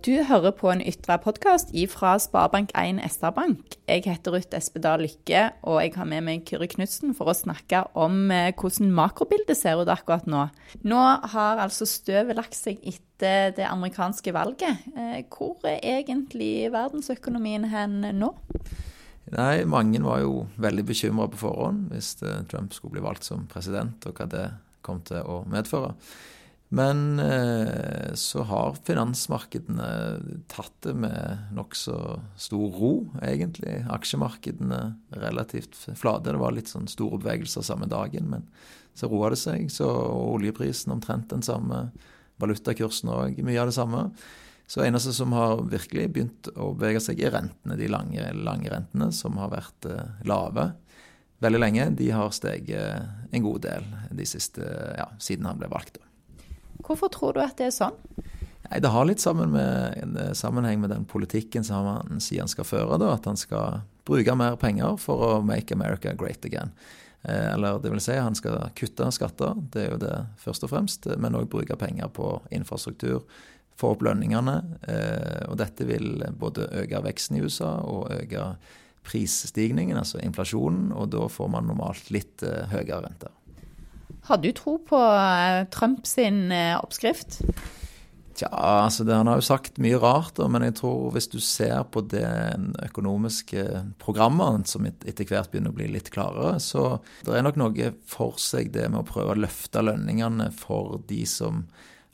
Du hører på en ytra podkast fra Sparebank1 SR-Bank. Jeg heter Ruth Espedal Lykke, og jeg har med meg Kyrre Knutsen for å snakke om eh, hvordan makrobildet ser ut akkurat nå. Nå har altså støvet lagt seg etter det amerikanske valget. Eh, hvor er egentlig verdensøkonomien hen nå? Nei, Mange var jo veldig bekymra på forhånd hvis eh, Trump skulle bli valgt som president, og hva det kom til å medføre. Men eh, så har finansmarkedene tatt det med nokså stor ro, egentlig. Aksjemarkedene relativt flate. Det var litt sånn store bevegelser samme dagen, men så roa det seg. Så oljeprisen omtrent den samme. Valutakursen òg mye av det samme. Så eneste som har virkelig begynt å bevege seg, er rentene. De lange, lange rentene som har vært eh, lave veldig lenge. De har steget en god del de siste, ja, siden han ble valgt. da. Hvorfor tror du at det er sånn? Nei, Det har litt sammen med, en sammenheng med den politikken som han sier han skal føre. Da, at han skal bruke mer penger for å make America great again. Eh, eller det vil si, han skal kutte skatter, det er jo det først og fremst. Men òg bruke penger på infrastruktur, få opp lønningene. Eh, og dette vil både øke veksten i USA og øke prisstigningen, altså inflasjonen. Og da får man normalt litt eh, høyere renter. Har du tro på Trump Trumps eh, oppskrift? Tja, altså det, Han har jo sagt mye rart, men jeg tror hvis du ser på det økonomiske programmet som etter hvert begynner å bli litt klarere, så det er nok noe for seg det med å prøve å løfte lønningene for de som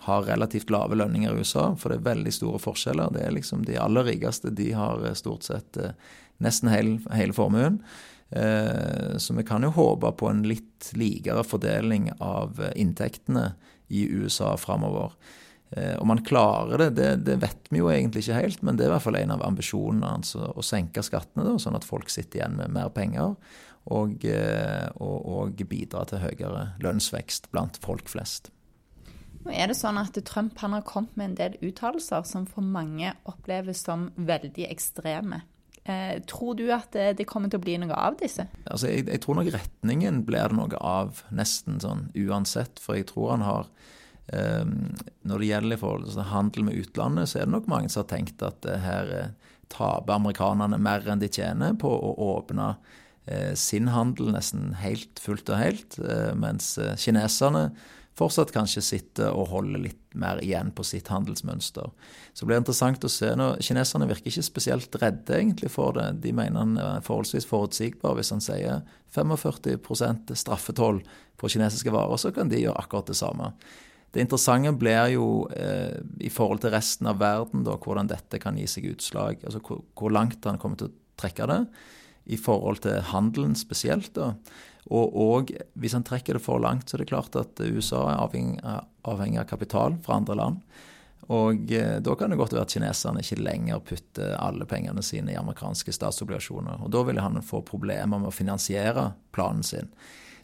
har relativt lave lønninger i USA, for det er veldig store forskjeller. Det er liksom De aller rikeste de har stort sett eh, nesten hele formuen. Eh, så vi kan jo håpe på en litt likere fordeling av inntektene i USA framover. Eh, om man klarer det, det, det, vet vi jo egentlig ikke helt, men det er i hvert fall en av ambisjonene altså, å senke skattene, da, sånn at folk sitter igjen med mer penger, og, eh, og, og bidra til høyere lønnsvekst blant folk flest. Nå er det sånn at Trump har kommet med en del uttalelser som for mange oppleves som veldig ekstreme. Eh, tror du at det, det, kommer til å bli noe av disse? Altså, jeg, jeg, tror nok retningen blir det noe av, nesten sånn uansett. For jeg tror han har eh, Når det gjelder forhold til handel med utlandet, så er det nok mange som har tenkt at eh, her eh, taper amerikanerne mer enn de tjener på å åpne eh, sin handel nesten helt fullt og helt, eh, mens kineserne fortsatt kanskje sitter og holder litt mer igjen på sitt handelsmønster. Så det blir interessant å se. Nå, Kineserne virker ikke spesielt redde egentlig for det. De mener han er forholdsvis forutsigbar. Hvis han sier 45% straffetoll på kinesiske varer, så kan de gjøre akkurat det samme. Det interessante blir jo eh, i forhold til resten av verden, da, hvordan dette kan gi seg utslag. Altså hvor, hvor langt han kommer til å trekke det i forhold til handelen spesielt. da. Og, og, hvis han trekker det for langt, så er det klart at USA er avhengig, av kapital fra andre land. Og eh, da kan det godt være at kineserne ikke lenger putter alle pengene sine i amerikanske statsobligasjoner. Og da vil han få problemer med å finansiere planen sin.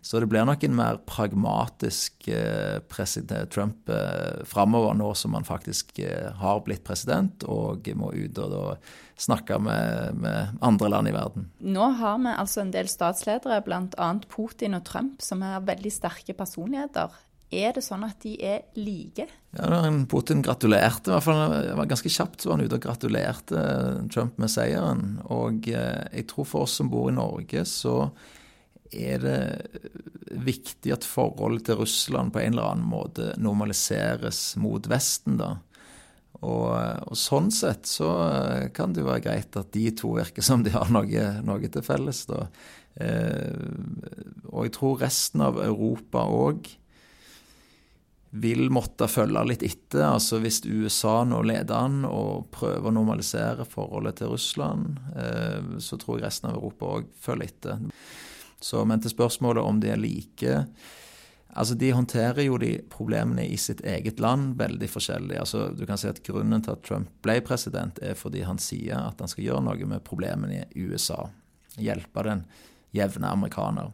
Så det blir nok en mer pragmatisk eh, president Trump eh, framover, nå som han faktisk eh, har blitt president og må ut og da snakke med, med, andre land i verden. Nå har vi altså en del statsledere, bl.a. Putin og Trump, som er veldig sterke personligheter. Er det sånn at de er like? Ja, Putin gratulerte, i hvert fall det var ganske kjapt så var han ute og gratulerte Trump med seieren. Og jeg tror for oss som bor i Norge, så er det viktig at forholdet til Russland på en eller annen måte normaliseres mot Vesten, da. Og, og, sånn sett så kan det jo være greit at de to virker som de har noe, noe til felles, da. Eh, og jeg tror resten av Europa òg vil måtte følge litt etter. altså Hvis USA nå leder an og prøver å normalisere forholdet til Russland, eh, så tror jeg resten av Europa òg følger etter. Så, men til spørsmålet om de er like Altså, De håndterer jo de problemene i sitt eget land veldig forskjellig. Altså, du kan si at Grunnen til at Trump ble president, er fordi han sier at han skal gjøre noe med problemene i USA. Hjelpe den jevne amerikaner.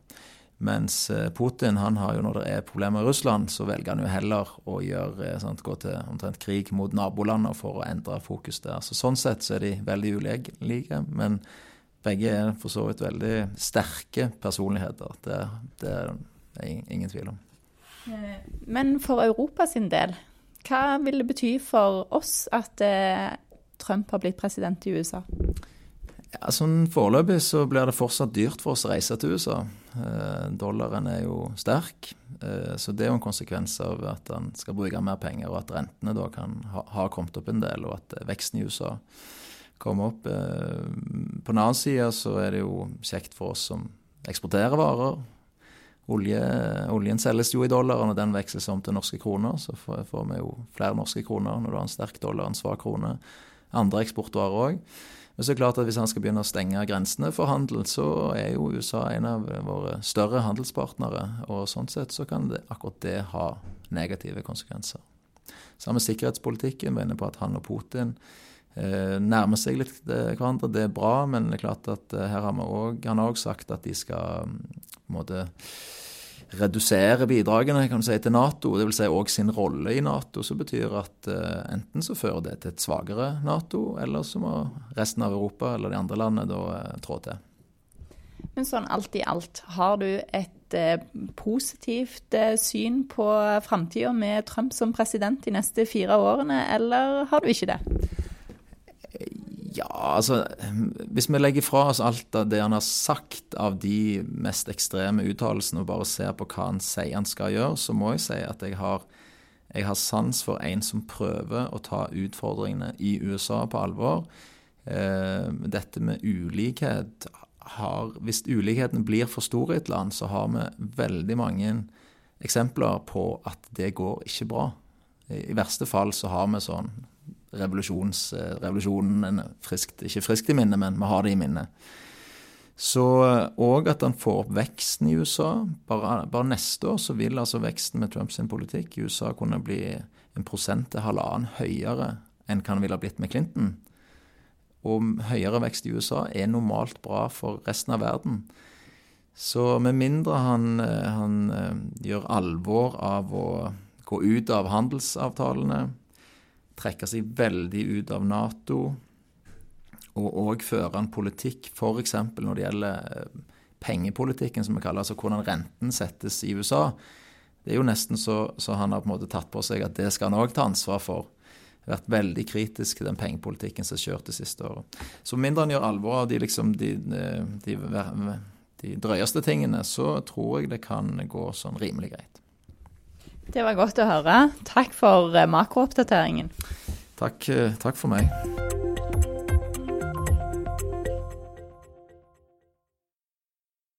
Mens eh, Putin, han har jo når det er problemer i Russland, så velger han jo heller å gjøre, eh, sant, gå til omtrent krig mot nabolandet for å endre fokus der. Så Sånn sett så er de veldig ulike. Men begge er for så vidt veldig sterke personligheter. Det, det er ingen tvil om. Eh, men for Europa sin del, Hva vil det bety for oss at eh, Trump har blitt president i USA? Ja, sånn Foreløpig så blir det fortsatt dyrt for oss å reise til USA. Eh, dollaren er jo sterk, eh, så det er jo en konsekvens av at han skal bruke mer penger, og at rentene da kan ha, ha kommet opp en del, og at veksten i USA kommer opp. Eh, på den annen side så er det jo kjekt for oss som eksporterer varer Olje, oljen selges jo i dollar, og den veksles om til norske kroner, så får, vi jo flere norske kroner når du har en sterk dollar, en svak krone. Andre eksportvarer òg. Men så er det klart at hvis han skal begynne å stenge grensene for handel, så er jo USA en av våre større handelspartnere. Og sånn sett så kan det, akkurat det ha negative konsekvenser. Samme sikkerhetspolitikken. Vi på at han og Putin nærmer seg litt eh, hverandre. Det er bra, men det er klart at eh, her har vi også, han har også sagt at de skal mm, på en måte redusere bidragene kan du si, til Nato, dvs. Si også sin rolle i Nato, som betyr at enten så fører det til et svakere Nato, eller så må resten av Europa eller de andre landene da trå til. Men sånn alt i alt, har du et positivt syn på framtida med Trump som president de neste fire årene, eller har du ikke det? Ja, altså Hvis vi legger fra oss alt av det han har sagt av de mest ekstreme uttalelsene, og bare ser på hva han sier han skal gjøre, så må jeg si at jeg har, jeg har sans for en som prøver å ta utfordringene i USA på alvor. Eh, dette med ulikhet har Hvis ulikheten blir for stor i et land, så har vi veldig mange eksempler på at det går ikke bra. I verste fall så har vi sånn revolusjonen friskt, ikke friskt i minne, men vi har det i minne. Så òg at han får opp veksten i USA. Bare, bare, neste år så vil altså veksten med Trumps politikk i USA kunne bli en prosent til halvannen høyere enn hva den ville blitt med Clinton. Og høyere vekst i USA er normalt bra for resten av verden. Så med mindre han, han eh, gjør alvor av å gå ut av handelsavtalene, trekke seg veldig ut av Nato og òg føre en politikk f.eks. når det gjelder eh, pengepolitikken, som vi kaller altså hvordan renten settes i USA. Det er jo nesten så, så han har på en måte tatt på seg at det skal han òg ta ansvar for. Vært veldig kritisk til den pengepolitikken som er kjørt det siste året. Så mindre han gjør alvor av de, liksom, de, de, de drøyeste tingene, så tror jeg det kan gå sånn rimelig greit. Det var godt å høre. Takk for eh, makrooppdateringen. Takk, eh, takk for meg.